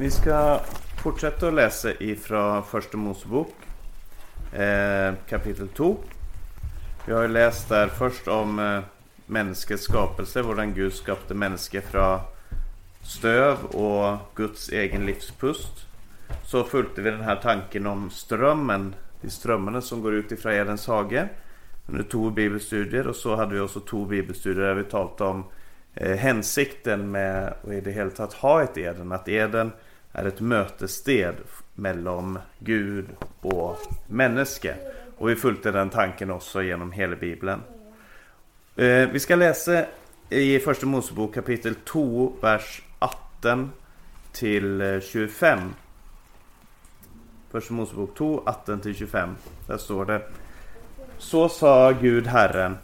Vi ska fortsätta att läsa ifrån Första Mosebok eh, kapitel 2. Vi har ju läst där först om eh, människets skapelse, hur Gud skapade människa från stöv och Guds egen livspust. Så följde vi den här tanken om strömmen, de strömmarna som går ut ifrån Edens hage. Under två bibelstudier och så hade vi också två bibelstudier där vi talade om eh, hänsikten med och i det hela att ha ett Eden. Att Eden är ett mötessted mellan Gud och människa. Och vi följde den tanken också genom hela Bibeln. Eh, vi ska läsa i Första Mosebok kapitel 2, vers 18 till eh, 25. Första Mosebok 2, 18 till 25. Där står det. Så sa Gud Herren.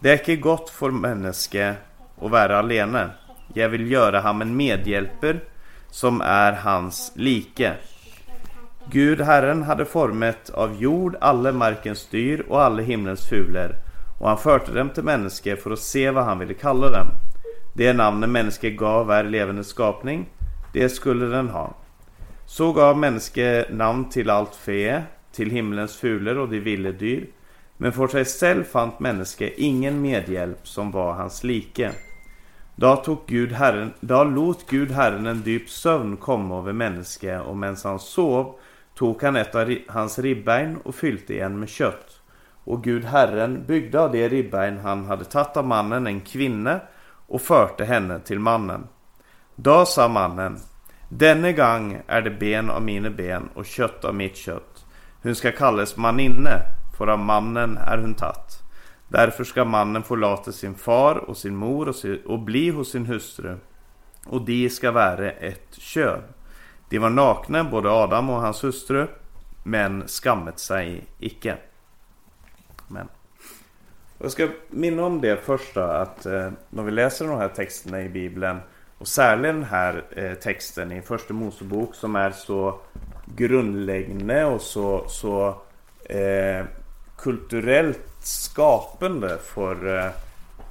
Det är inte gott för människa att vara alene. Jag vill göra ham en medhjälper som är hans like. Gud Herren hade formet av jord alle markens dyr och alle himlens fugler och han förde dem till människor för att se vad han ville kalla dem. Det namnet människa gav är levande skapning, det skulle den ha. Så gav människa namn till allt fe, till himlens fugler och de ville dyr. Men för sig själv fann människa ingen medhjälp som var hans like. Då, tog Gud herren, då lot Gud Herren en djup sömn komma över människa och medan han sov tog han ett av hans ribbein och fyllde igen med kött. Och Gud Herren byggde av det ribbein han hade tagit av mannen en kvinna och förde henne till mannen. Då sa mannen Denne gång är det ben av mina ben och kött av mitt kött. Hon ska kallas maninne, för av mannen är hon tatt. Därför ska mannen förlata sin far och sin mor och, sin, och bli hos sin hustru. Och de ska vara ett kön. De var nakna, både Adam och hans hustru, men skammet sig icke. Men. Jag ska minna om det första att eh, när vi läser de här texterna i Bibeln och särskilt den här eh, texten i Första Mosebok som är så grundläggande och så, så eh, kulturellt skapande för eh,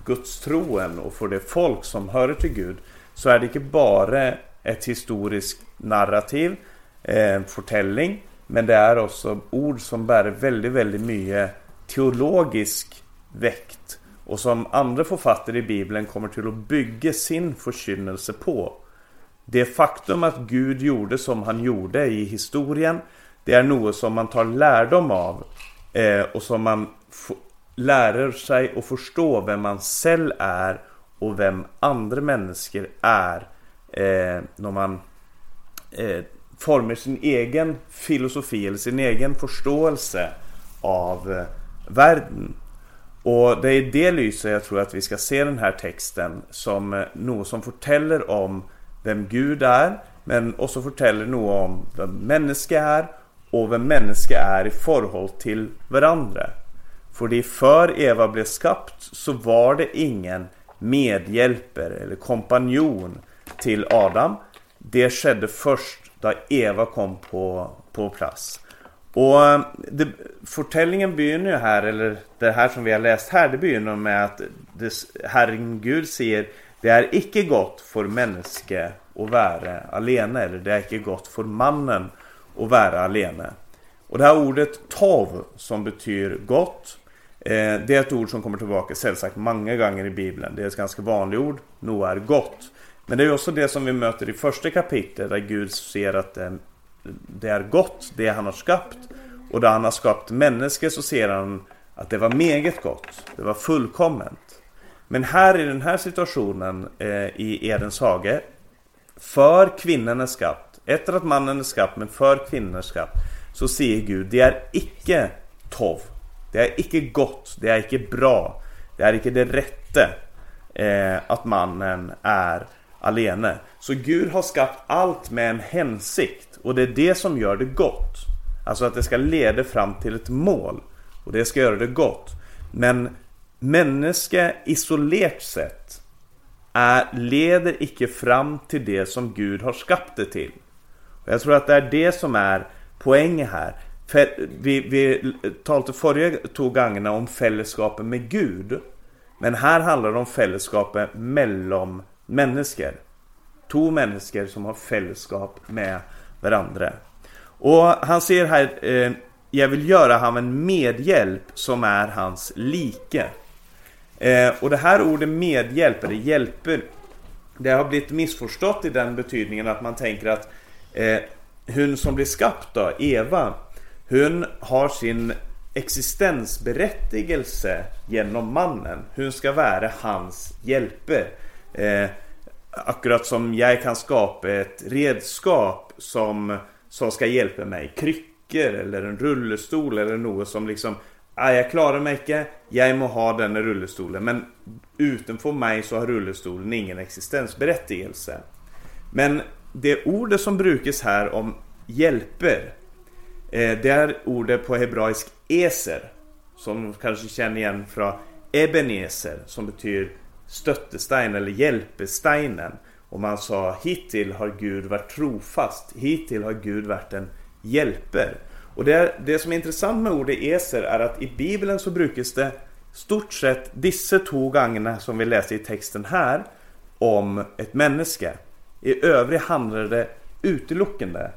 gudstroen och för det folk som hör till Gud så är det inte bara ett historiskt narrativ, eh, en fortelling men det är också ord som bär väldigt, väldigt mycket teologisk väkt och som andra författare i Bibeln kommer till att bygga sin förkynnelse på. Det faktum att Gud gjorde som han gjorde i historien det är något som man tar lärdom av eh, och som man lärer sig att förstå vem man själv är och vem andra människor är eh, när man eh, formar sin egen filosofi eller sin egen förståelse av eh, världen. Och det är i det lyset jag tror att vi ska se den här texten som eh, något som berättar om vem Gud är men också berättar något om vem människa är och vem människa är i förhållande till varandra. För för Eva blev skapt så var det ingen medhjälpare eller kompanjon till Adam. Det skedde först då Eva kom på, på plats. Och eh, det, fortällningen begynner ju här, eller det här som vi har läst här, det begynner med att det, Herren Gud säger Det är icke gott för människa att vara alene, eller det är icke gott för mannen att vara alene. Och det här ordet tov som betyder gott Eh, det är ett ord som kommer tillbaka sällsagt många gånger i Bibeln. Det är ett ganska vanligt ord. 'noa är gott. Men det är också det som vi möter i första kapitlet där Gud ser att eh, det är gott, det han har skapat. Och där han har skapat människor så ser han att det var meget gott. Det var fullkomment. Men här i den här situationen eh, i Edens hage För kvinnan är skapt Efter att mannen är skapt men för kvinnan är skapt Så säger Gud det är icke tov det är icke gott, det är icke bra Det är icke det rätte eh, Att mannen är alene. Så Gud har skapat allt med en hänsikt och det är det som gör det gott. Alltså att det ska leda fram till ett mål och det ska göra det gott. Men människa isolerat sett är, leder icke fram till det som Gud har skapat det till. Och jag tror att det är det som är poängen här. För vi, vi talade förra två gångerna om fällskapen med Gud. Men här handlar det om fällskapen mellan människor. två människor som har fällskap med varandra. Och han säger här, eh, jag vill göra honom en medhjälp som är hans like. Eh, och det här ordet medhjälp, eller hjälper, det har blivit missförstått i den betydningen att man tänker att eh, hon som blir skapt då, Eva, hon har sin existensberättigelse genom mannen. Hon ska vara hans hjälpe. Eh, akkurat som jag kan skapa ett redskap som, som ska hjälpa mig. Kryckor eller en rullstol eller något som liksom ah, jag klarar mig inte, jag må ha den rullstolen Men utanför mig så har rullstolen ingen existensberättigelse. Men det ordet som brukas här om hjälper Eh, det är ordet på hebraisk eser. Som kanske känner igen från Ebenezer som betyder stöttestein eller hjälpesteinen. Och man sa hittill har Gud varit trofast. Hittill har Gud varit en hjälper. Och det, är, det som är intressant med ordet eser är att i Bibeln så brukas det stort sett dessa två gångerna som vi läser i texten här om ett människa. I övrigt handlar det uteluckande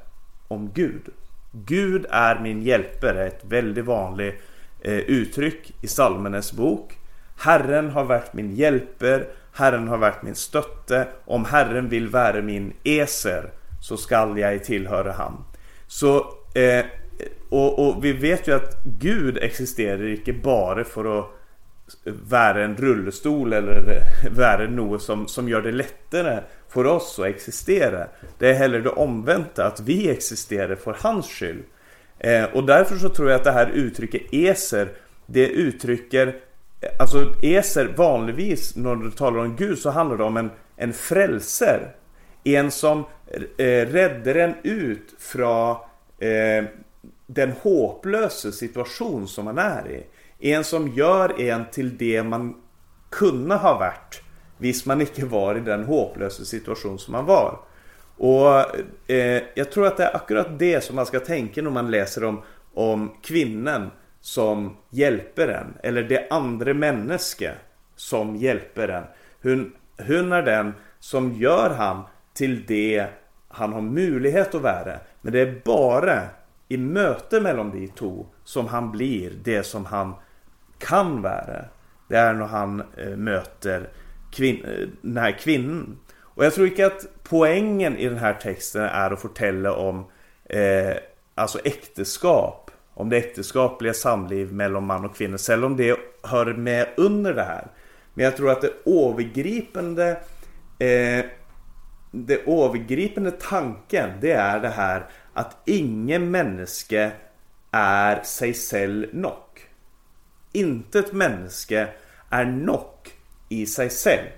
om Gud. Gud är min hjälpare, ett väldigt vanligt eh, uttryck i Salmenes bok. Herren har varit min hjälper, Herren har varit min stötte. Om Herren vill vara min eser så skall jag tillhöra han. Så, eh, och, och, vi vet ju att Gud existerar inte bara för att vara en rullstol eller vara något som, som gör det lättare får oss att existera. Det är heller det omvända, att vi existerar för hans skull. Eh, och därför så tror jag att det här uttrycket eser, det uttrycker eh, Alltså eser vanligtvis när du talar om Gud så handlar det om en, en frälser. En som eh, räddar en ut från eh, den hopplösa situation som man är i. En som gör en till det man kunde ha varit Visst man icke var i den hopplösa situation som man var. Och eh, jag tror att det är akkurat det som man ska tänka när man läser om, om kvinnan som hjälper en. Eller det andra människa som hjälper en. Hon, hon är den som gör han till det han har möjlighet att vara. Men det är bara i möte mellan de två som han blir det som han kan vara. Det är när han eh, möter kvin den här kvinnan. Och jag tror inte att poängen i den här texten är att fortälla om eh, alltså äktenskap. Om det äktenskapliga samliv mellan man och kvinna. Selv om det hör med under det här. Men jag tror att det övergripande eh, det övergripande tanken det är det här att ingen människa är sig själv nog. Inte ett människa är nog i sig själv.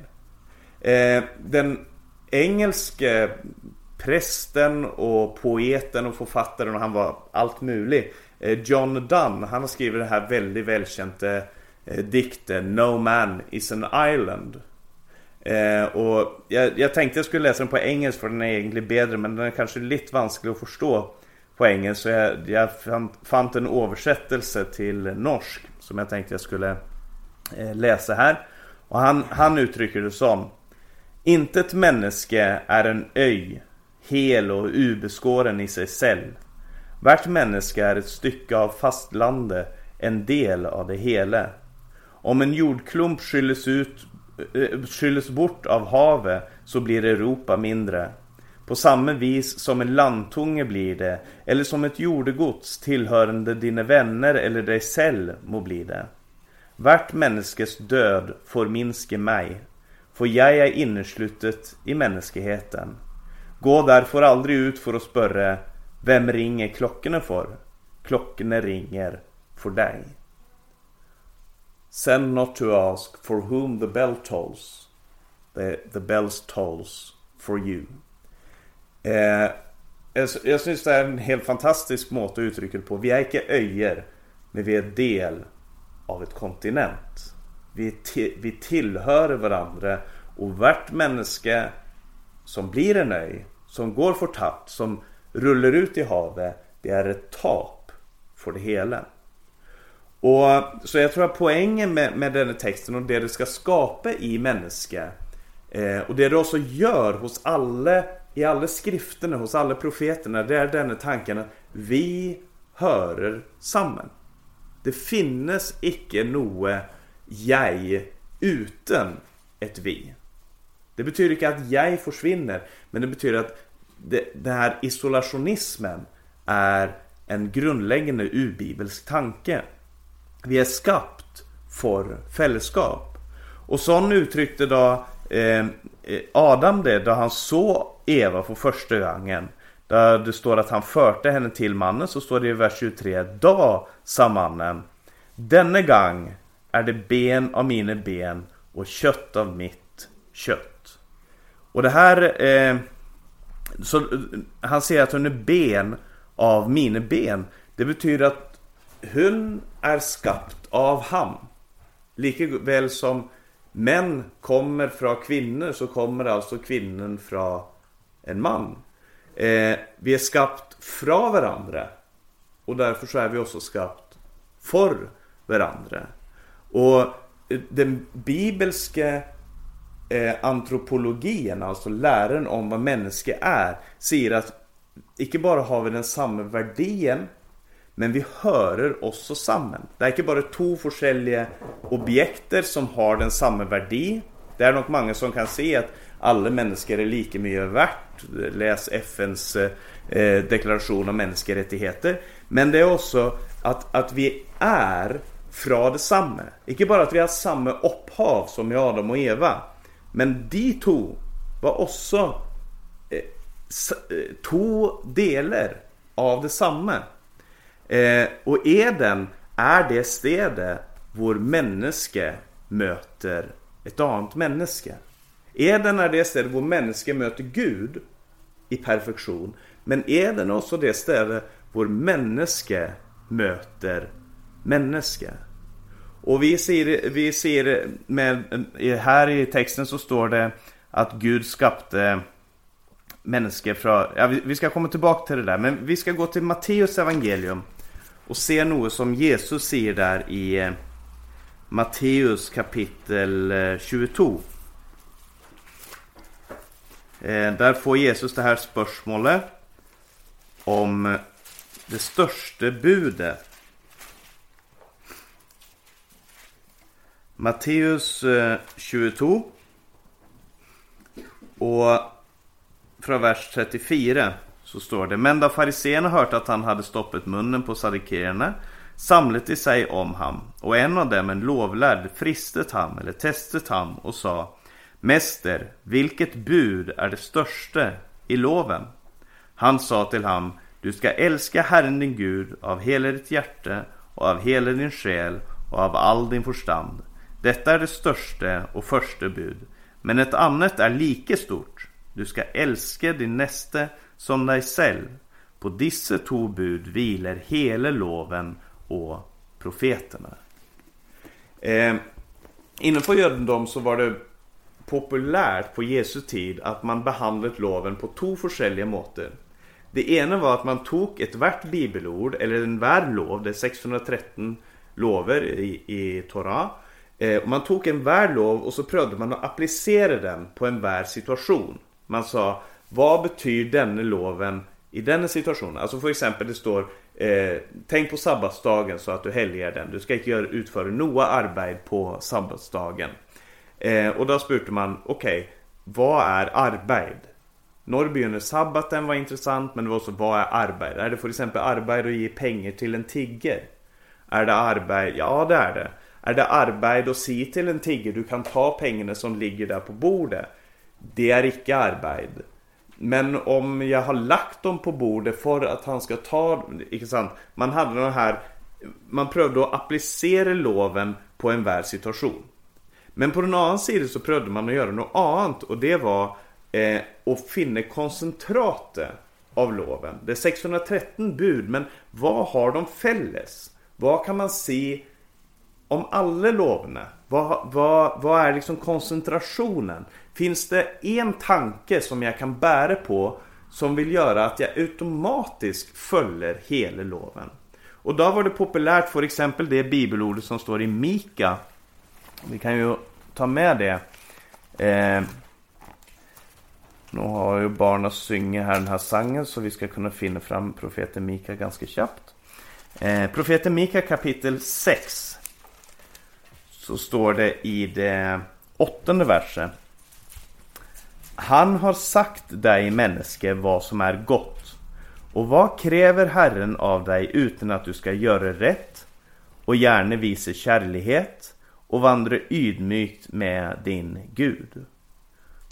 Eh, den engelske prästen och poeten och författaren och han var allt möjligt. Eh, John Donne, han har skrivit den här väldigt välkända eh, dikten No man is an island. Eh, och jag, jag, tänkte jag skulle läsa den på engelska för den är egentligen bättre men den är kanske lite vansklig att förstå på engelska. Så jag, jag fann, en översättelse till norsk som jag tänkte jag skulle eh, läsa här. Och han, han uttrycker det som Inte ett människa är en öj, hel och ubeskåren i sig själv. Vart människa är ett stycke av fastlandet, en del av det hela. Om en jordklump skylles, ut, eh, eh, skylles bort av havet så blir Europa mindre. På samma vis som en landtunge blir det, eller som ett jordegods tillhörande dina vänner eller dig själv må bli det. Vart menneskes död får minske mig, för jag är inneslutet i mänskligheten. Gå därför aldrig ut för att spörre, vem ringer klockorna för? Klockorna ringer för dig. Send not to ask for whom the bell tolls. The, the bells tolls for you. Eh, jag, jag syns det är en helt fantastisk måte att uttrycka det på. Vi är inte öjer, men vi är del av ett kontinent. Vi, vi tillhör varandra och vart människa som blir en ö, som går förtappt, som rullar ut i havet, det är ett tap för det hela. Och Så jag tror att poängen med, med den här texten och det du ska skapa i människa Eh, och det du också gör hos alla, i alla skrifterna, hos alla profeterna, det är denna tanken att vi hörer samman. Det finnes ikke noe jeg uten ett vi. Det betyder inte att jag försvinner, men det betyder att det, den här isolationismen är en grundläggande ubibelsk tanke. Vi är skapt för fällskap. Och sån uttryckte då eh, Adam det då han såg Eva för första gången. Där det står att han förde henne till mannen så står det i vers 23. Då sa mannen Denne gång är det ben av mina ben och kött av mitt kött. Och det här eh, så, eh, Han säger att hon är ben av mina ben. Det betyder att hon är skapt av han. Lika väl som män kommer från kvinnor så kommer alltså kvinnan från en man. Eh, vi är skapt från varandra. Och därför så är vi också skapt för varandra. Och eh, den bibelska eh, antropologin, alltså läran om vad människa är, säger att inte bara har vi den samma värdien, men vi hörer också samman. Det är inte bara två olika objekter som har den samma verdi. Det är nog många som kan se att alla människor är lika mycket värt. Läs FNs eh, eh, deklaration om mänskliga rättigheter. Men det är också att, att vi är från detsamma. Inte bara att vi har samma upphav som i Adam och Eva. Men de två var också eh, eh två delar av detsamma. Eh, och Eden är det stället vår människa möter ett annat människa. Eden är det ställe vår människa möter Gud i perfektion. Men Eden är också det ställe vår människa möter människa. Och vi ser, vi ser med, här i texten så står det att Gud skapade människor från, ja, vi ska komma tillbaka till det där, men vi ska gå till Matteus evangelium och se något som Jesus säger där i Matteus kapitel 22. Eh, där får Jesus det här spörsmålet om eh, det största budet. Matteus eh, 22 och från vers 34 så står det Men då fariseerna hört att han hade stoppat munnen på sadikerna samlet i sig om ham och en av dem, en lovlärd, fristet ham eller testet ham och sa Mäster, vilket bud är det största i loven? Han sa till ham Du ska älska Herren din Gud av hela ditt hjärta och av hela din själ och av all din förstand. Detta är det största och första bud. Men ett annat är lika stort. Du ska älska din näste som dig själv. På disse två bud vilar hela loven och profeterna. Eh, innanför judendom så var det populärt på Jesu tid att man behandlade loven på två olika måter. Det ena var att man tog ett värt bibelord eller en värd lov, det är 613 lover i, i Torah. Eh, man tog en värd lov och så prövade man att applicera den på en värd situation. Man sa vad betyder denna loven i denna situation? Alltså för exempel det står eh, Tänk på sabbatsdagen så att du helgar den. Du ska inte göra, utföra något arbete på sabbatsdagen. Eh, och då spurte man, okej, okay, vad är arbete? Norrby under sabbaten var intressant, men det var också vad är arbete? Är det för exempel arbete att ge pengar till en tigger? Är det arbete? Ja, det är det. Är det arbete att säga till en tigger du kan ta pengarna som ligger där på bordet? Det är icke arbete. Men om jag har lagt dem på bordet för att han ska ta inte sant? Man hade den här Man prövade att applicera loven på en världssituation. Men på den andra sidan så prövade man att göra något annat och det var eh, att finna koncentratet av loven. Det är 613 bud men vad har de fälles? Vad kan man se om alla loven? Vad, vad, vad är liksom koncentrationen? Finns det en tanke som jag kan bära på som vill göra att jag automatiskt följer hela loven? Och då var det populärt för exempel det bibelordet som står i Mika. Vi kan ju ta med det. Eh, Nu har ju barnen sjungit här den här sangen så vi ska kunna finna fram profeten Mika ganska snabbt. Eh, profeten Mika kapitel 6. Så står det i det åttonde versen. Han har sagt dig människa vad som är gott. Och vad kräver Herren av dig utan att du ska göra rätt och gärna visa kärlighet och vandra ydmykt med din Gud.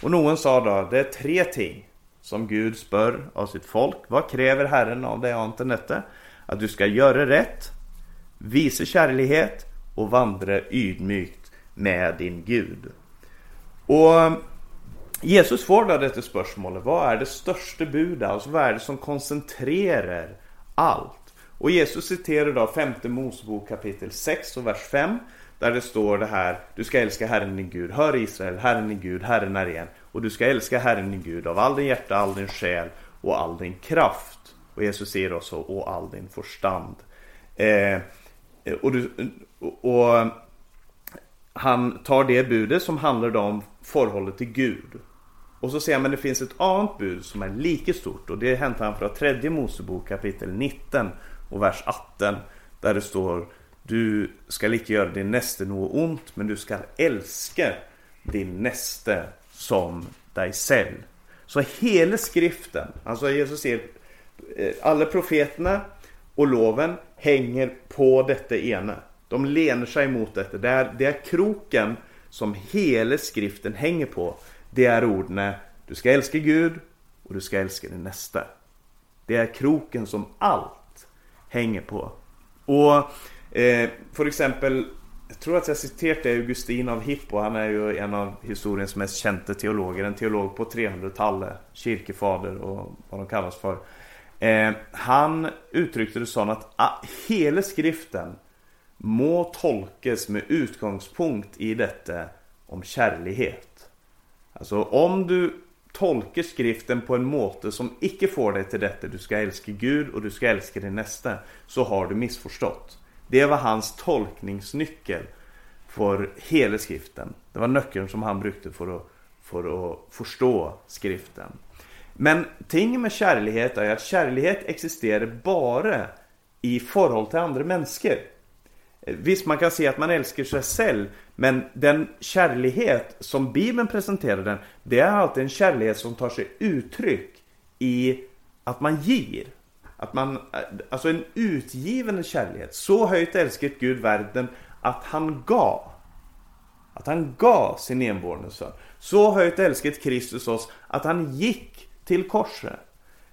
Och någon sa då, det är tre ting som Gud spör av sitt folk. Vad kräver Herren av dig annat detta? Att du ska göra rätt, visa kärlighet och vandra ydmykt med din Gud. Och eh, Jesus får då detta spörsmålet. Vad är det största budet? Alltså vad är det som koncentrerar allt? Och Jesus citerar då femte Mosebok kapitel 6 och vers 5. Där det står det här, du ska älska Herren din Gud. Hör Israel, Herren din Gud, Herren är en. Och du ska älska Herren din Gud av all din hjärta, all din själ och all din kraft. Och Jesus säger också, och all din förstand. Eh, och, du, och han tar det budet som handlar om förhållet till Gud. Och så säger han, men det finns ett annat bud som är lika stort och det hämtar han från tredje Mosebok kapitel 19 och vers 18. Där det står du ska lika göra din näste något ont, men du ska älska din näste som dig själv. Så hela skriften, alltså Jesus säger eh, alla profeterna och loven hänger på detta ena. De lener sig mot detta. Det är, det är kroken som hela skriften hänger på. Det är orden du ska älska Gud och du ska älska din nästa. Det är kroken som allt hänger på. Och Eh, för exempel, jag tror att jag citerat Augustin av Hippo. Han är ju en av historiens mest kända teologer. En teolog på 300-talet. Kyrkefader och vad de kallas för. Eh, han uttryckte det så att ah, hela skriften må tolkas med utgångspunkt i detta om kärlighet. Alltså om du tolkar skriften på en måte som icke får dig till detta, du ska älska Gud och du ska älska din nästa, så har du missförstått. Det var hans tolkningsnyckel för hela skriften. Det var nyckeln som han brukade för att, för att förstå skriften. Men ting med kärlighet är att kärlighet existerar bara i förhåll till andra människor. Visst, man kan säga att man älskar sig själv, men den kärlighet som Bibeln presenterar den, det är alltid en kärlighet som tar sig uttryck i att man ger. Att man, eh, alltså en utgiven kärlek. Så höjt älskat Gud världen att han gav. Att han gav sin enbårne son. Så höjt älskat Kristus oss att han gick till korset.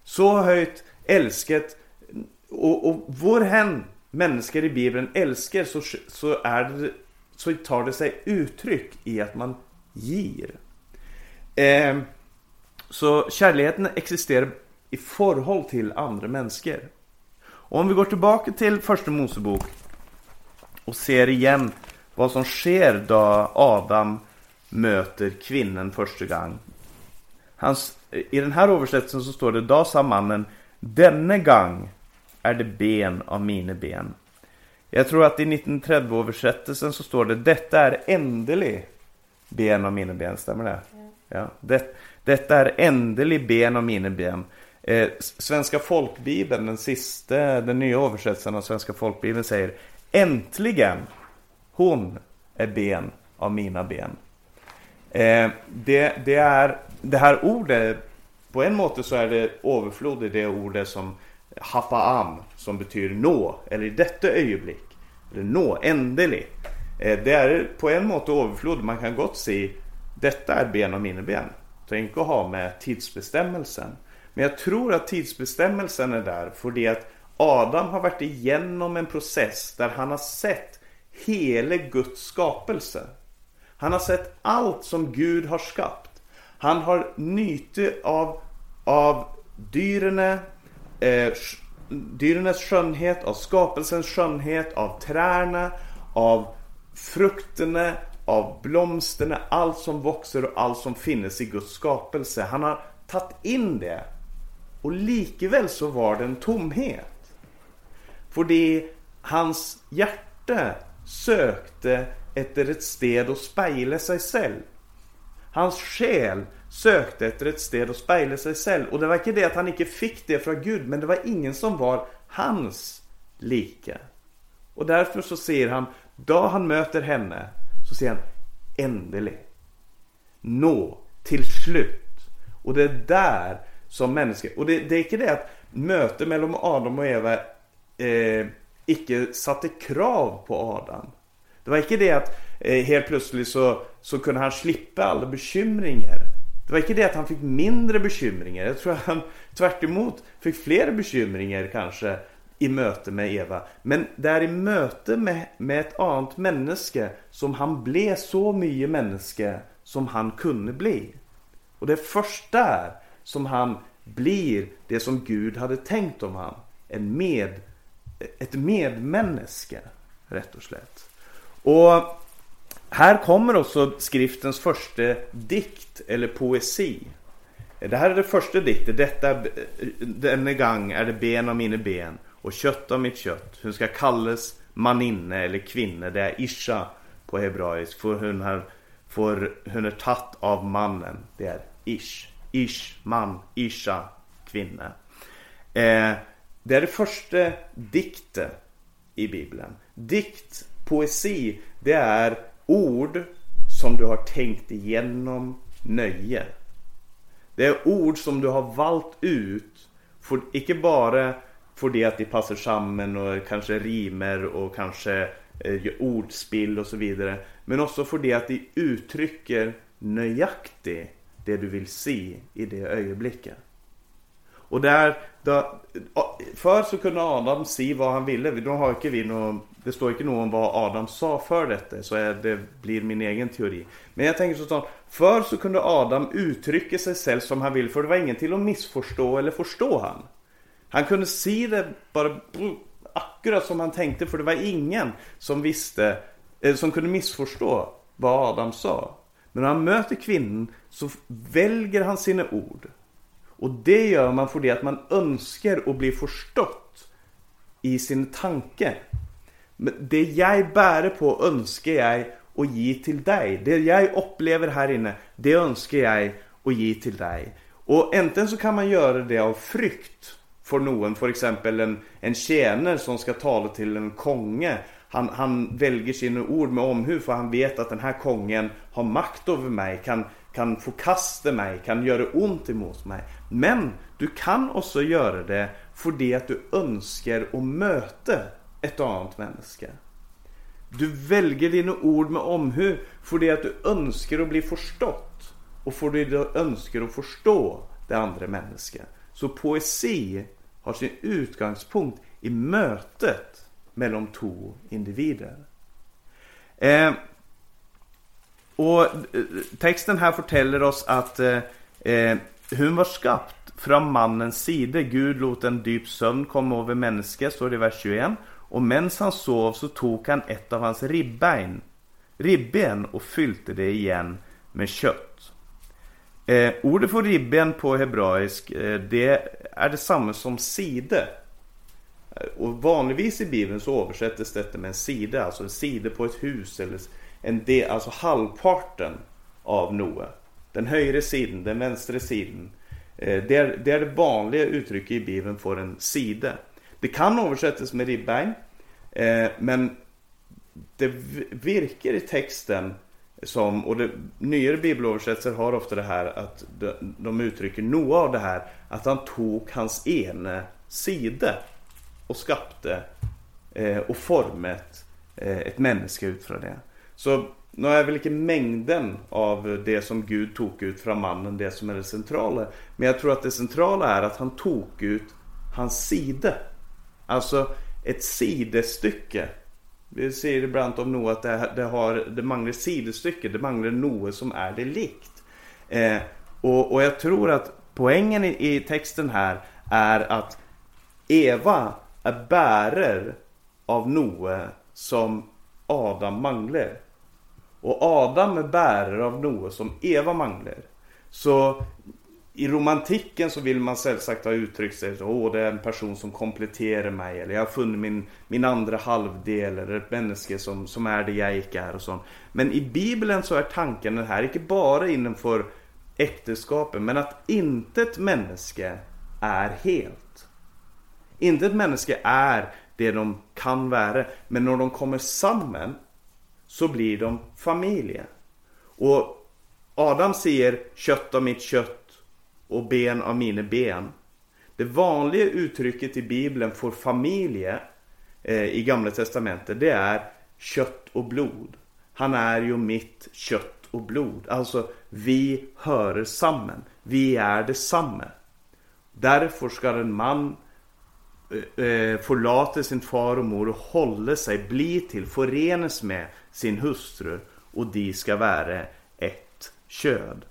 Så höjt älskat och, och vår hen människor i Bibeln älskar så, så, är det, så tar det sig uttryck i att man ger. Eh, så kärleken existerar i förhåll till andra människor. Och om vi går tillbaka till första Mosebok och ser igen vad som sker då Adam möter kvinnan första gången. Hans, I den här översättningen så står det Då sa mannen Denne gång är det ben av mina ben. Jag tror att i 1930 översättelsen så står det Detta är ändelig ben av mina ben. Stämmer det? Ja. ja. Det, detta är ändelig ben av mina ben. Eh, Svenska folkbibeln, den sista, den nya översättningen av Svenska folkbibeln säger Äntligen! Hon är ben av mina ben. Eh, det, det, är, det här ordet, på en måte så är det överflod i det ordet som hapaam, som betyder nå, eller i detta ögonblick. Eller nå, ändelig. Eh, det är på en måte överflod, man kan gott se detta är ben av mina ben. Tänk att ha med tidsbestämmelsen. Men jag tror att tidsbestämmelsen är där för det att Adam har varit igenom en process där han har sett hela Guds skapelse. Han har sett allt som Gud har skapat. Han har nytt av, av dyrene, eh, dyrenes skönhet, av skapelsens skönhet, av träna, av frukterna, av blomsterna, allt som växer och allt som finns i Guds skapelse. Han har tagit in det och likväl så var det en tomhet. För det hans hjärta sökte efter ett sted att spegla sig själv. Hans själ sökte efter ett sted att spegla sig själv. Och det var inte det att han inte fick det från Gud, men det var ingen som var hans like. Och därför så ser han, då han möter henne, så ser han ändelig. Nå, till slut. Och det är där som människa, och det, det är inte det att mötet mellan Adam och Eva eh, icke satte krav på Adam. Det var inte det att eh, helt plötsligt så, så kunde han slippa alla bekymringar. Det var inte det att han fick mindre bekymringar. Jag tror att han tvärt fick fler bekymringar kanske i möte med Eva. Men det är i möte med, med ett annat människa som han blev så mycket människa som han kunde bli. Och det är först där som han blir det som Gud hade tänkt om han. En med, ett medmänniska, rätt och slätt. Och här kommer också skriftens första dikt eller poesi. Det här är det första diktet. Detta, denne gång är det ben av mina ben och kött av mitt kött. Hon ska kallas maninne eller kvinna. Det är isha på hebraisk. För hon, har, för hon är tatt av mannen. Det är ish. Ish, man, isha, kvinna. Eh, det är det första diktet i Bibeln. Dikt, poesi, det är ord som du har tänkt igenom nöje. Det är ord som du har valt ut, för, icke bara för det att de passar samman och kanske rimer och kanske eh, ordspill och så vidare. Men också för det att de uttrycker nöjaktigt det du vill se i det ögonblicket. Och där, då, Förr så kunde Adam se vad han ville. Då har inte vi någon, det står inte om vad Adam sa för detta. Så är det blir min egen teori. Men jag tänker så förr så kunde Adam uttrycka sig själv som han vill. För det var ingen till att missförstå eller förstå han. Han kunde se det bara akkurat som han tänkte. För det var ingen som visste, eh, som kunde missförstå vad Adam sa. Men när han möter kvinnan så väljer han sina ord. Och det gör man för det att man önskar att bli förstått i sin tanke. Det jag bär på önskar jag att ge till dig. Det jag upplever här inne, det önskar jag att ge till dig. Och enten så kan man göra det av frykt för någon, för exempel en, en tjänare som ska tala till en konge. Han, han väljer sina ord med omhu för han vet att den här kongen har makt över mig, kan, kan förkasta mig, kan göra ont emot mig. Men du kan också göra det för det att du önskar att möta ett annat människa. Du väljer dina ord med omhud för det att du önskar att bli förstått och för det du önskar att förstå det andra människan. Så poesi har sin utgångspunkt i mötet mellan två individer. Eh, och eh, texten här fortäller oss att eh, eh, hon var skapt från mannens sida. Gud låt en djup sömn komma över människan, står det i vers 21. Och medan han sov så tog han ett av hans ribbein, ribben och fyllde det igen med kött. Eh, ordet för ribben på hebraisk, eh, det är detsamma som side. Eh, och vanligtvis i Bibeln så översätts detta med en sida, alltså en sida på ett hus eller en del, alltså halvparten av Noa. Den högra sidan, den vänstra sidan. Eh, det är, det är det vanliga uttrycket i Bibeln för en sida. Det kan översättas med ribbein, eh, men det virkar i texten som, och det, nyare bibelöversättare har ofta det här att de, de uttrycker Noa av det här, att han tog hans ene sida och skapte eh, och format eh, ett människa utifrån det. Så nu är väl inte mängden av det som Gud tog ut från mannen det som är det centrala. Men jag tror att det centrala är att han tog ut hans sida. Alltså ett sidestycke. Vi ser ibland om Noa att det, det, har, det manglar sidestycke. Det manglar Noa som är det likt. Eh, och, och jag tror att poängen i, i texten här är att Eva är bärare av Noe som Adam manglar. Och Adam är bärare av Noe som Eva manglar. Så i romantiken så vill man självsagt ha uttryckt sig så Åh, det är en person som kompletterar mig eller jag har funnit min, min andra halvdel eller ett människa som, som är det jag icke är och sånt. Men i Bibeln så är tanken den här, inte bara innanför äktenskapet. Men att inte ett människa är helt. Inte ett människa är det de kan vara. Men när de kommer samman så blir de familjer. Och Adam säger kött av mitt kött och ben av mina ben. Det vanliga uttrycket i Bibeln för familje eh, i Gamla Testamentet det är kött och blod. Han är ju mitt kött och blod. Alltså vi hör samman. Vi är detsamma. Därför ska en man eh, eh, förlata sin far och mor och hålla sig, bli till, förenas med sin hustru och de ska vara ett köd.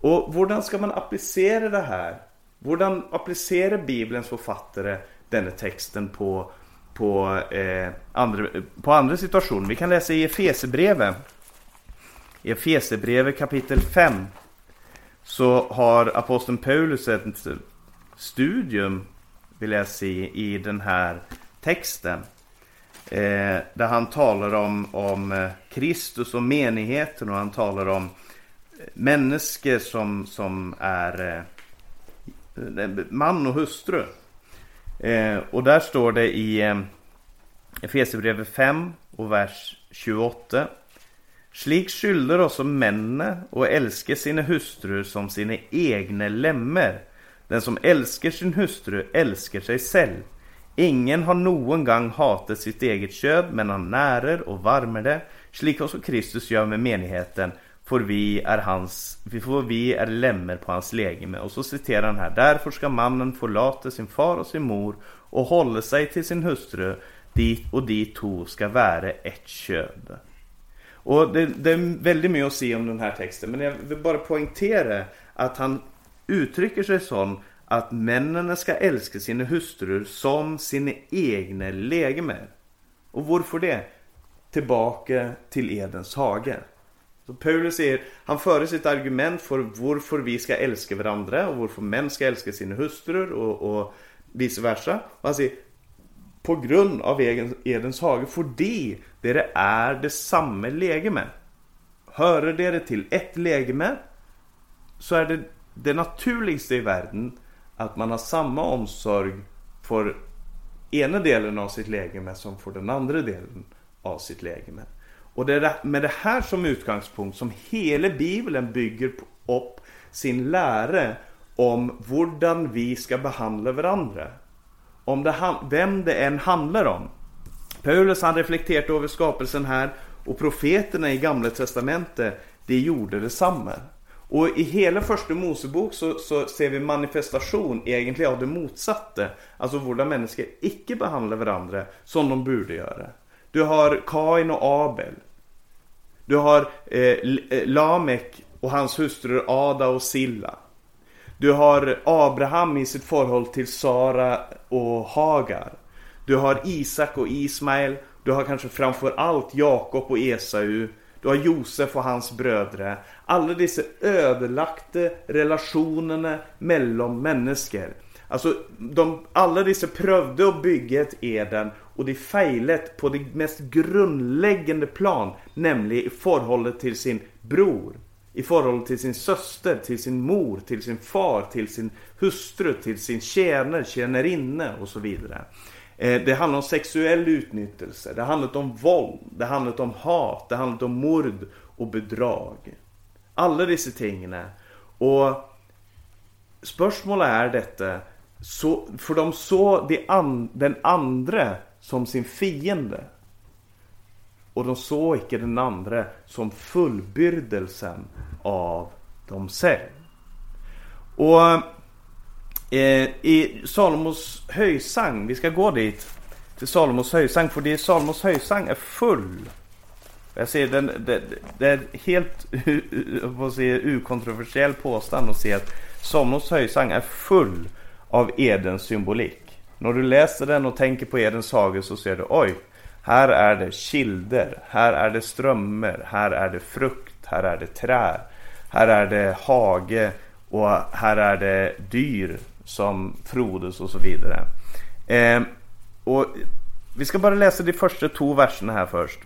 Och hur ska man applicera det här? Hur applicerar Bibelns författare denna texten på, på, eh, andra, på andra situationer? Vi kan läsa i Efesebrevet. I Efesebrevet kapitel 5 så har aposteln Paulus ett studium, vill jag se, i den här texten. Eh, där han talar om, om eh, Kristus och menigheten och han talar om eh, människor som, som är eh, man och hustru. Eh, och där står det i eh, Efesierbrevet 5 och vers 28. Slik skylder också männen och älskar sina hustrur som sina egna lemmer. Den som älskar sin hustru älskar sig själv. Ingen har någon gång hatat sitt eget köd, men han närer och varmer det, slik också Kristus gör med menigheten för vi är hans, för vi är lämmer på hans legeme. Och så citerar han här. Därför ska mannen förlata sin far och sin mor och hålla sig till sin hustru dit och de två ska vara ett köd. Och det, det, är väldigt mycket att säga om den här texten. Men jag vill bara poängtera att han uttrycker sig så att männen ska älska sina hustrur som sina egna legemer. Och varför det? Tillbaka till Edens hage. Så Paulus säger, han för sitt argument för varför vi ska älska varandra och varför män ska älska sina hustrur och, och vice versa. Och han säger, på grund av Edens hage, för det, det är det samma legeme. Hörer det till ett legeme så är det det naturligaste i världen att man har samma omsorg för ena delen av sitt lägeme som för den andra delen av sitt lägeme. Och det är med det här som utgångspunkt som hela Bibeln bygger upp sin lära om hur vi ska behandla varandra. Om det, vem det än handlar om. Paulus han reflekterat över skapelsen här och profeterna i Gamla Testamentet de gjorde detsamma. Och i hela första Mosebok så, så, ser vi manifestation egentligen av det motsatta. Alltså hur människor icke behandlar varandra som de borde göra. Du har Kain och Abel. Du har eh, eh Lamek och hans hustrur Ada och Silla. Du har Abraham i sitt förhåll till Sara och Hagar. Du har Isak och Ismael. Du har kanske framför allt Jakob och Esau. Du har Josef och hans bröder. Alla dessa ödelagda relationerna mellan människor. Alltså, de, alla dessa prövde att bygga ett Eden och det fejlet på det mest grundläggande plan, nämligen i förhållande till sin bror. I förhållande till sin syster, till sin mor, till sin far, till sin hustru, till sin tjänare, tjänarinna och så vidare. Eh, det handlar om sexuell utnyttjelse, det handlar om våld, det handlar om hat, det handlar om mord och bedrag. Alla dessa ting. Och spörsmålet är detta, så, för de såg de an, den andra som sin fiende. Och de såg icke den andra som fullbyrdelsen av dem själv. Och Eh, i Salomos höjsang, vi ska gå dit till Salomos höjsang, för det är Salomos höjsang är full. Jag ser den, det, det är helt ukontroversiell påstånd att se att Salomos höjsang är full av Edens symbolik. När du läser den och tänker på Edens hage så ser du oj, här är det kilder, här är det strömmar, här är det frukt, här är det träd, här är det hage och här är det dyr som frodas och så vidare. Eh, och vi ska bara läsa de första två verserna här först.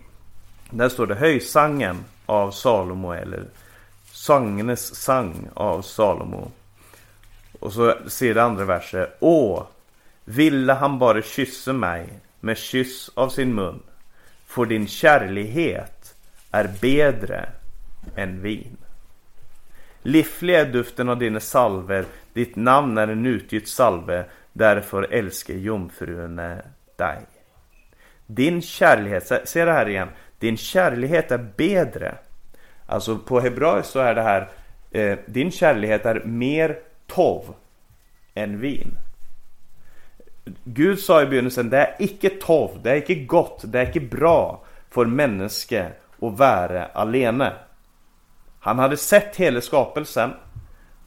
Där står det Höjsangen av Salomo eller 'Sagnes sang av Salomo. Och så ser det andra verset. Åh, ville han bara kyssa mig med kyss av sin mun. För din kärlighet är bedre än vin. Livlig är duften av dina salver, ditt namn är en utgitt salve, därför älskar jungfrun dig. Din kärlighet, se det här igen, din kärlighet är bättre. Alltså på hebraiskt så är det här, eh, din kärlighet är mer tov än vin. Gud sa i begynnelsen, det är icke tov, det är icke gott, det är icke bra för människa att vara alene. Han hade sett hela skapelsen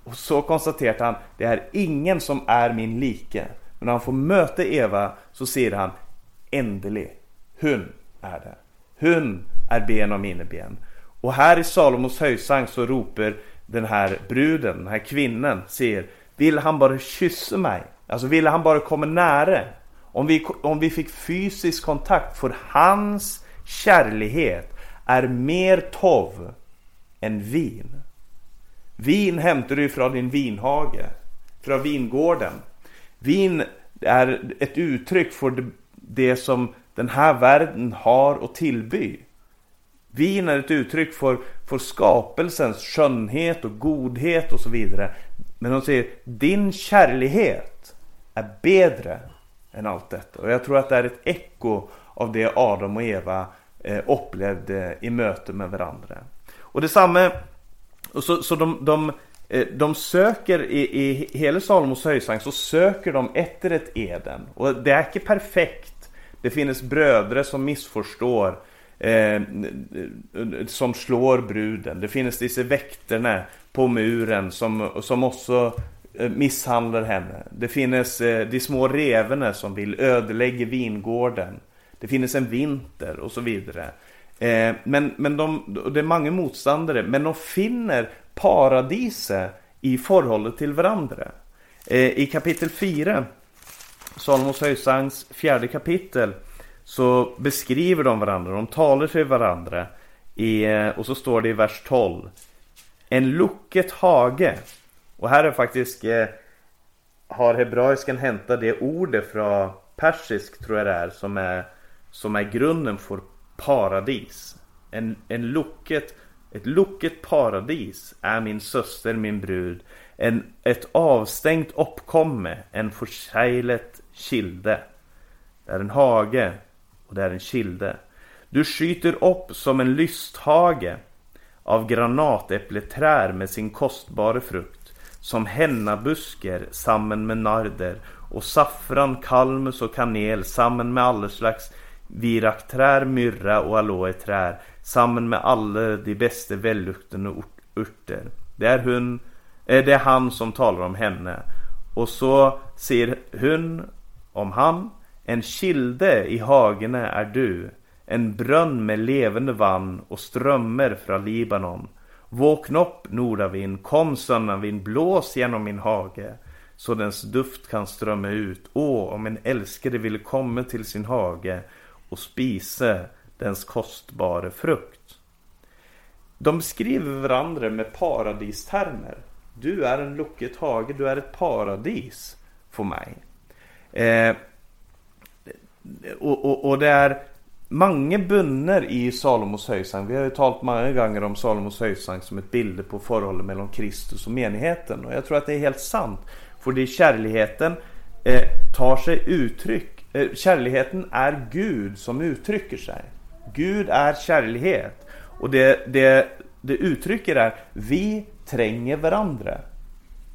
och så konstaterade han, det är ingen som är min like. Men när han får möta Eva så ser han, ändelig, hon är det. Hon är ben av mina ben. Och här i Salomos höjsang så ropar den här bruden, den här kvinnan, ser Vill han bara kyssa mig? Alltså ville han bara komma nära? Om vi, om vi fick fysisk kontakt, för hans kärlighet är mer tov än vin. Vin hämtar du från din vinhage, från vingården. Vin är ett uttryck för det som den här världen har att tillby. Vin är ett uttryck för, för skapelsens skönhet och godhet och så vidare. Men de säger din kärlighet är bättre än allt detta. Och jag tror att det är ett eko av det Adam och Eva eh, upplevde i möte med varandra. Och detsamma, och så, så de, de, eh, de söker i, i hela Salomos höjsang så söker de efter ett Eden. Och det är inte perfekt. Det finns bröder som missförstår eh, som slår bruden. Det finns dessa väkterna på muren som, som också eh, misshandlar henne. Det finns eh, de små revorna som vill ödelägga vingården. Det finns en vinter och så vidare. Eh, men, men de, det är många motståndare, men de finner paradiset i förhållande till varandra. Eh, I kapitel 4, Salomos höjsangs fjärde kapitel, så beskriver de varandra, de talar till varandra. I, eh, och så står det i vers 12. En lucket hage. Och här är faktiskt eh, har hebraiskan hämtat det ordet från persisk tror jag det är som är, som är grunden för paradis. En, en locket, ett locket paradis är min syster, min brud. En, ett avstängt uppkomme, en förseglet kilde. Det är en hage och det är en kilde. Du skjuter upp som en lysthage av granatäppleträr med sin kostbara frukt, som hennabusker samman med narder och saffran, kalmus och kanel samman med alla slags virakträr, myrra och aloeträr Sammen med alla de bästa välluktande urter Det är, hon, eh, det är han som talar om henne. Och så ser hon om han en kilde i hagene är du, en brunn med levande vann och strömmar från Libanon. Våkna upp, nordavind, kom sönnavind, blås genom min hage, så dens duft kan strömma ut. Åh, om en älskare ville komma till sin hage och spise dens kostbara frukt. De beskriver varandra med paradistermer. Du är en lucket hage, du är ett paradis för mig. Eh, och, och, och det är många bönder i Salomos höjsang. Vi har ju talat många gånger om Salomos höjsang som ett bild på förhållandet mellan Kristus och menigheten. Och jag tror att det är helt sant. För det kärligheten eh, tar sig uttryck. Kärleken kärligheten är Gud som uttrycker sig. Gud är kärlighet. Och det, det, det uttrycker är vi tränger varandra.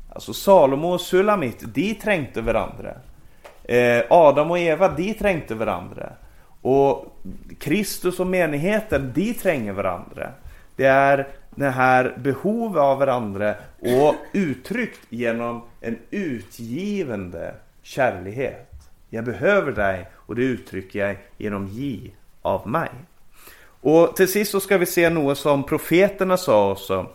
Alltså Salomo och Sulamit, de trängte varandra. Eh, Adam och Eva, de trängte varandra. Och Kristus och menigheten, de tränger varandra. Det är det här behovet av varandra och uttryckt genom en utgivande kärlighet. Jag behöver dig och det uttrycker jag genom ge av mig. Och till sist så ska vi se något som profeterna sa också.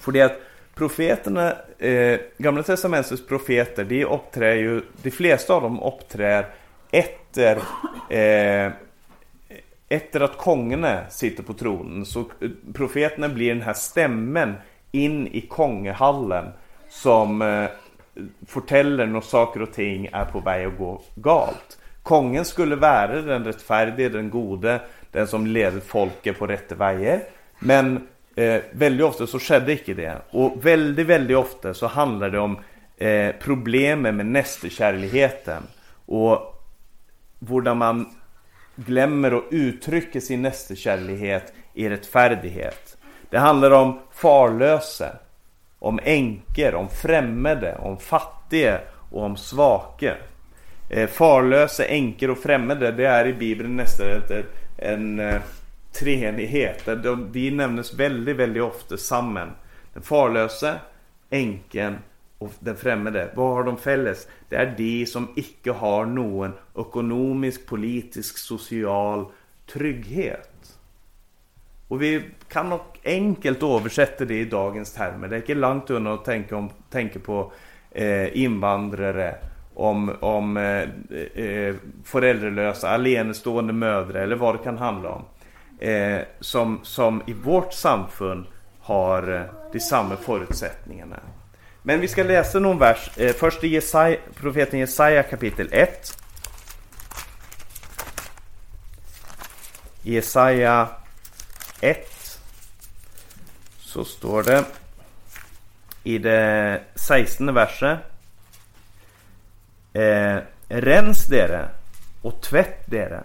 För det att profeterna, eh, Gamla Testamentets profeter, de uppträder ju, de flesta av dem uppträder efter eh, efter att kongarna sitter på tronen. Så eh, profeterna blir den här stämmen in i kongehallen som eh, fortäller när saker och ting är på väg att gå galt. Kongen skulle vara den rättfärdige, den gode, den som leder folket på rätta vägar. Men eh, väldigt ofta så skedde inte det. Och väldigt, väldigt ofta så handlar det om eh, problemet med nästekärligheten. Och hur man glömmer att uttrycka sin nästekärlighet i rättfärdighet. Det handlar om farlöse, om änkor, om främmande, om fattiga och om svake. Eh, farlösa farlöse, änkor och främmande, det är i Bibeln nästan en, eh, treenighet. De, de nämns väldigt, väldigt ofta samman. Den farlöse, änken och den främmande. Vad har de fälles? Det är de som icke har någon ekonomisk, politisk, social trygghet. Och vi kan nog enkelt översätta det i dagens termer. Det är inte långt undan att tänka, om, tänka på eh, invandrare, om, om eh, eh, föräldralösa, alenestående mödrar eller vad det kan handla om. Eh, som, som i vårt samfund har eh, de samma förutsättningarna. Men vi ska läsa någon vers. Eh, först i Jesaja, profeten Jesaja kapitel 1. Jesaja 1. Så står det i det 16 verset. Eh, Rens dere och tvätt dere.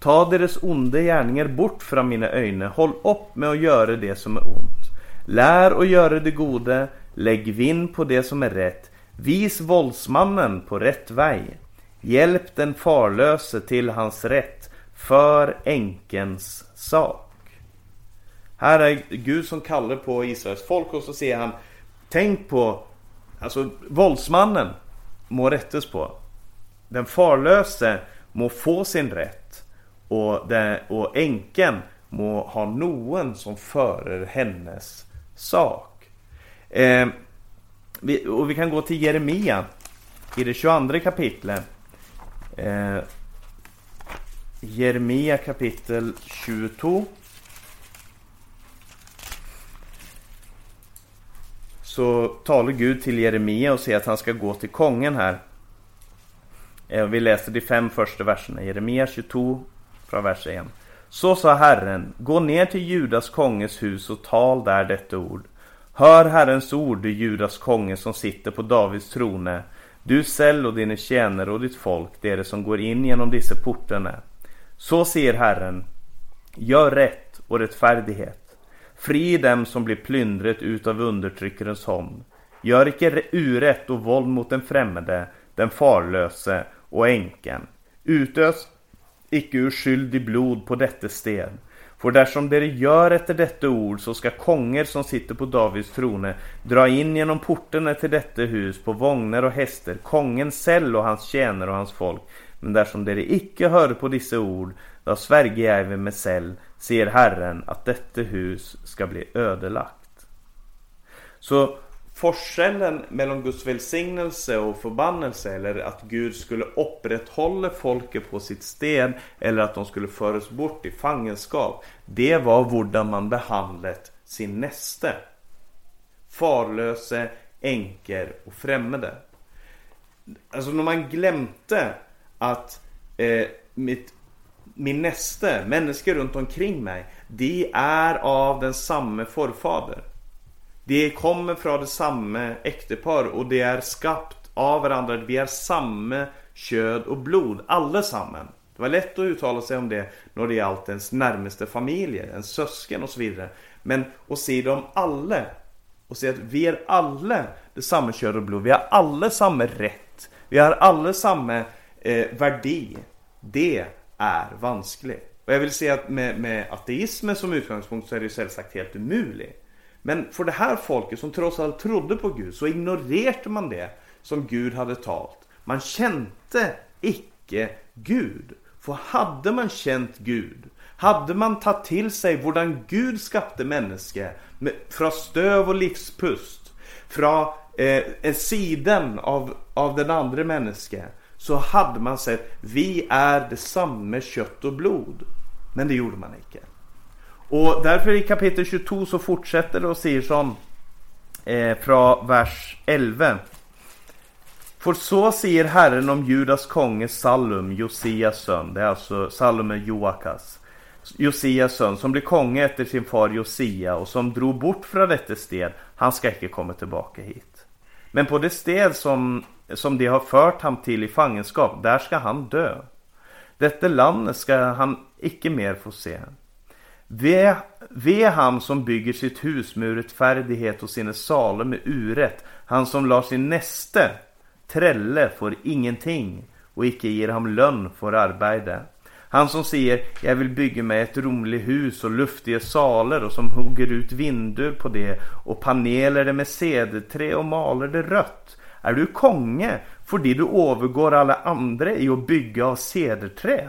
Ta deras onda gärningar bort från mina ögon. Håll upp med att göra det som är ont. Lär att göra det gode. Lägg vind på det som är rätt. Vis våldsmannen på rätt väg. Hjälp den farlöse till hans rätt för änkens sak. Här är Gud som kallar på Israels folk och så säger han Tänk på Alltså våldsmannen må rättes på. Den farlöse må få sin rätt. Och, det, och änken må ha någon som förer hennes sak. Eh, vi, och vi kan gå till Jeremia i det 22 kapitlet. Eh, Jeremia kapitel 22. Så talar Gud till Jeremia och säger att han ska gå till kongen här. Eh, vi läser de fem första verserna. Jeremia 22 från vers 1. Så sa Herren, gå ner till Judas konges hus och tal där detta ord. Hör Herrens ord, du Judas konge som sitter på Davids trone. Du säll och dina tjänare och ditt folk, det är det som går in genom dessa portarna. Så säger Herren, gör rätt och rättfärdighet. Fri dem som blir plyndret utav undertryckarens hand. Gör icke urätt och våld mot den främmande, den farlöse och änken. Utös icke i blod på detta sten. För därsom dere gör efter detta ord så ska konger som sitter på Davids trone dra in genom portarna till detta hus på vagnar och hästar, kongen själv och hans tjänare och hans folk. Men därsom dere icke hör på dessa ord, då svärger jag med själv, ser Herren att detta hus ska bli ödelagt. Så Forskellen mellan Guds välsignelse och förbannelse eller att Gud skulle upprätthålla folket på sitt sted eller att de skulle föras bort i fangenskap. Det var hur man behandlat sin näste. Farlöse, änkor och främmande. Alltså när man glömde att eh, mitt, min näste, människor runt omkring mig, de är av den samme förfader. De kommer från det samma äktepar och de är skapt av varandra. Vi är samma kött och blod, allesammen. Det var lätt att uttala sig om det när det gällde ens närmaste familjer, ens sösken och så vidare. Men att se dem alla och se att vi är alla det samma kött och blod. Vi har alla samma rätt. Vi har alla samma eh, värde. Det är vansklig. Och jag vill säga att med, med ateismen som utgångspunkt så är det ju självsagt helt omöjligt. Men för det här folket som trots allt trodde på Gud så ignorerade man det som Gud hade talt. Man kände icke Gud. För hade man känt Gud, hade man tagit till sig hur Gud skapade människa från stöv och livspust, från eh, sidan av, av den andra människan, så hade man sett vi är detsamma kött och blod. Men det gjorde man icke. Och därför i kapitel 22 så fortsätter det och säger som eh, från vers 11. För så säger Herren om Judas konge Salum, Josias son. Det är alltså Salum är Joakas. Josias son, som blev konge efter sin far Josia och som drog bort från detta sted. Han ska inte komma tillbaka hit. Men på det sted som, som de har fört ham till i fangenskap, där ska han dö. Detta land ska han icke mer få se. Ve, ve han som bygger sitt hus med rättfärdighet och sina salar med urätt, han som lar sin näste trälle får ingenting och icke ger ham lön för arbete. Han som säger jag vill bygga mig ett romligt hus och luftiga salar och som hugger ut vindur på det och paneler det med cederträ och maler det rött. Är du konge fordi du övergår alla andra i att bygga av cederträ?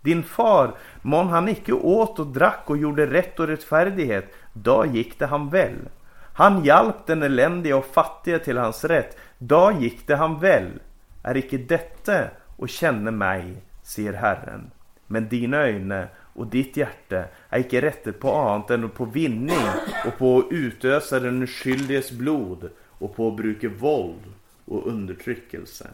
Din far, mån han icke åt och drack och gjorde rätt och rättfärdighet, då gick det han väl. Han hjälpte den eländige och fattige till hans rätt, då gick det han väl. Är icke detta och känna mig, säger Herren. Men dina ögon och ditt hjärta är icke rätte på annat än på vinning och på att utösa den skyldiges blod och på att bruka våld och undertryckelse.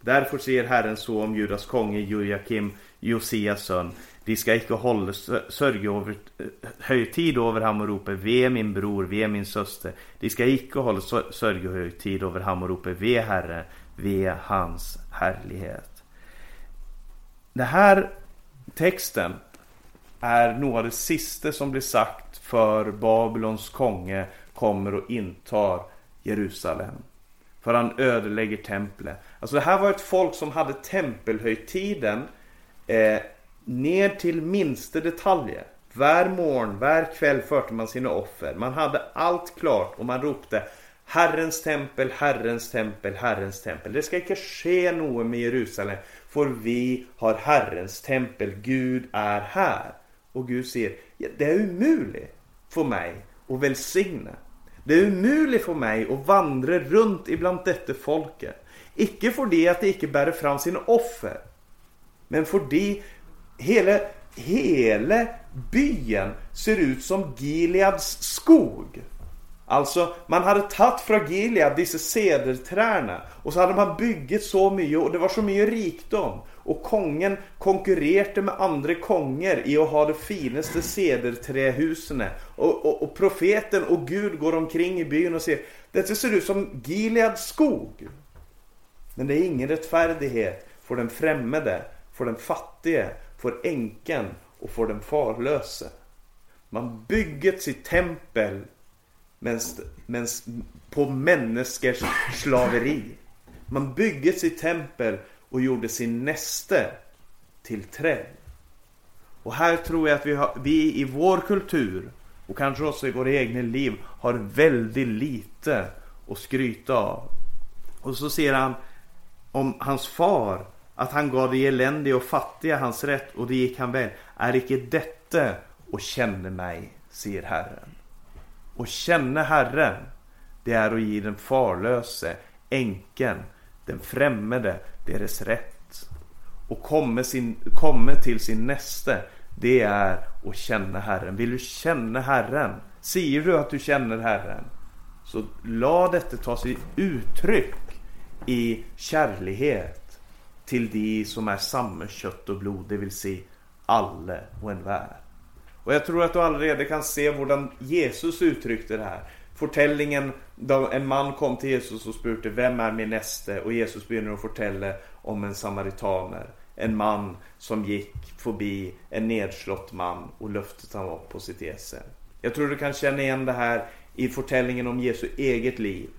Därför säger Herren så om Judas konge Jojakim, Josias son. De ska icke hålla sörjehögtid över eh, högtid över ham och ropa ve min bror, ve min syster. De ska icke hålla sörjehögtid över ham och ropa ve Herre, ve hans härlighet. Den här texten är nog det sista som blir sagt för Babylons konge kommer och intar Jerusalem. För han ödelägger templet. Alltså det här var ett folk som hade tempelhöjtiden eh, ner till minsta detaljer. Var morgon, var kväll förde man sina offer. Man hade allt klart och man ropte Herrens tempel, Herrens tempel, Herrens tempel. Det ska inte ske något med Jerusalem. För vi har Herrens tempel. Gud är här. Och Gud säger, ja, det är omöjligt för mig att välsigna. Det är umuligt för mig att vandra runt ibland detta folket. Icke för det att de icke bär fram sina offer. Men för det hela, hela byen ser ut som Gileads skog. Alltså, man hade tagit från Gilead dessa sederträna och så hade man byggt så mycket och det var så mycket rikdom. Och kongen konkurrerade med andra konger i att ha de finaste sederträhusen. Och, och, och, profeten och Gud går omkring i byn och säger Detta ser ut som Gileads skog. Men det är ingen rättfärdighet för den främmande, för den fattige, för änken och för den farlöse. Man bygger sitt tempel men på människors slaveri. Man byggde sitt tempel och gjorde sin näste till träd. Och här tror jag att vi, har, vi i vår kultur och kanske också i våra egna liv har väldigt lite att skryta av. Och så ser han om hans far att han gav de eländiga och fattiga hans rätt och det gick han väl. Är icke detta och känner mig, säger Herren. Och känna Herren, det är att ge den farlöse, änken, den främmande deras rätt. Och komma, sin, komma till sin näste, det är att känna Herren. Vill du känna Herren? Säger du att du känner Herren? Så låt detta ta sig uttryck i kärlighet till de som är samma kött och blod, det vill säga alla och enhver. Och jag tror att du allerede kan se hur Jesus uttryckte det här. Fortällningen då en man kom till Jesus och spurte Vem är min näste? Och Jesus börjar att fortälla om en samaritaner. En man som gick förbi en nedslått man och löftet han var på sitt esse. Jag tror du kan känna igen det här i fortällningen om Jesu eget liv.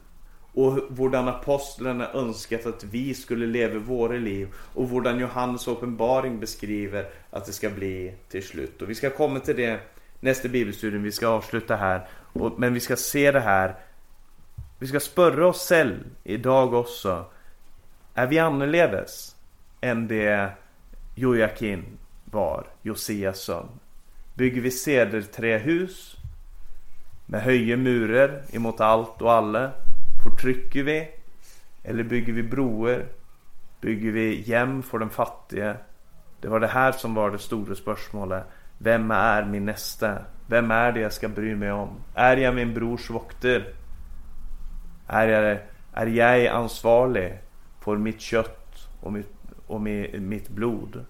Och hur apostlarna önskat att vi skulle leva våra liv. Och hur Johannes uppenbaring beskriver att det ska bli till slut. Och vi ska komma till det nästa bibelstudium. Vi ska avsluta här. men vi ska se det här. Vi ska spörra oss själv idag också. Är vi annorledes än det Jojakin var, Josias son? Bygger vi cederträhus med höje murer emot allt och alla? Förtrycker vi? Eller bygger vi broar? Bygger vi hem för den fattige? Det var det här som var det stora spörsmålet. Vem är min nästa? Vem är det jag ska bry mig om? Är jag min brors vokter? Är jag, är jag ansvarig för mitt kött och mitt, och mitt blod?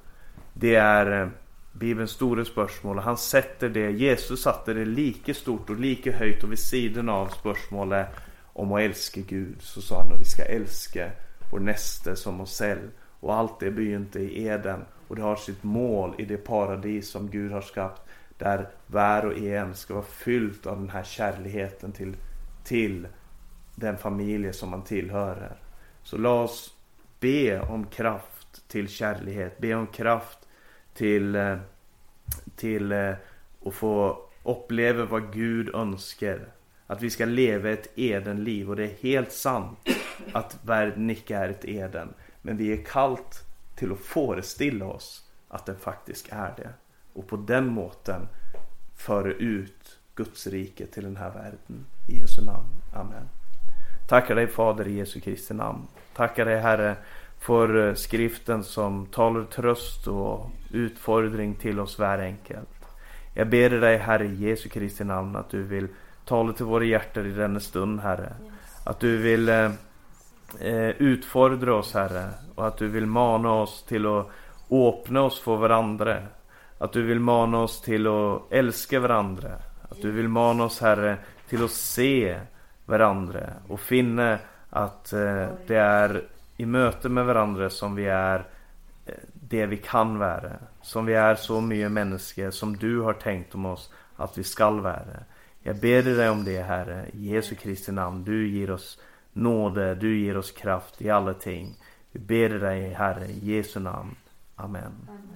Det är eh, Bibelns stora spörsmål. Han sätter det, Jesus satte det lika stort och lika högt och vid sidan av spörsmålet om att älska Gud. Så sa han att vi ska älska vår näste som oss själv. Och allt det begynte i Eden. Och det har sitt mål i det paradis som Gud har skapat. Där var och en ska vara fyllt av den här kärleken till, till den familj som man tillhör. Så låt oss be om kraft till kärlighet. Be om kraft till, eh, till eh, att få uppleva vad Gud önskar. Att vi ska leva ett Edenliv och det är helt sant att världen icke är ett Eden. Men vi är kallt till att föreställa oss att den faktiskt är det. Och på den måten föra ut Guds rike till den här världen. I Jesu namn. Amen. Tackar dig Fader i Jesu Kristi namn. Tackar dig Herre för eh, skriften som talar tröst och utfordring till oss var enkelt. Jag ber dig Herre i Jesu Kristi namn att du vill tala till våra hjärtan i denna stund Herre. Att du vill eh, eh, utfordra oss Herre och att du vill mana oss till att öppna oss för varandra. Att du vill mana oss till att älska varandra. Att du vill mana oss Herre till att se varandra och finna att eh, det är i möte med varandra som vi är eh, det vi kan vara. Som vi är så mycket människor som du har tänkt om oss att vi skall vara. Jag ber dig om det Herre, i Jesu Kristi namn. Du ger oss nåde, du ger oss kraft i alla ting. Vi ber dig Herre, i Jesu namn. Amen. Amen.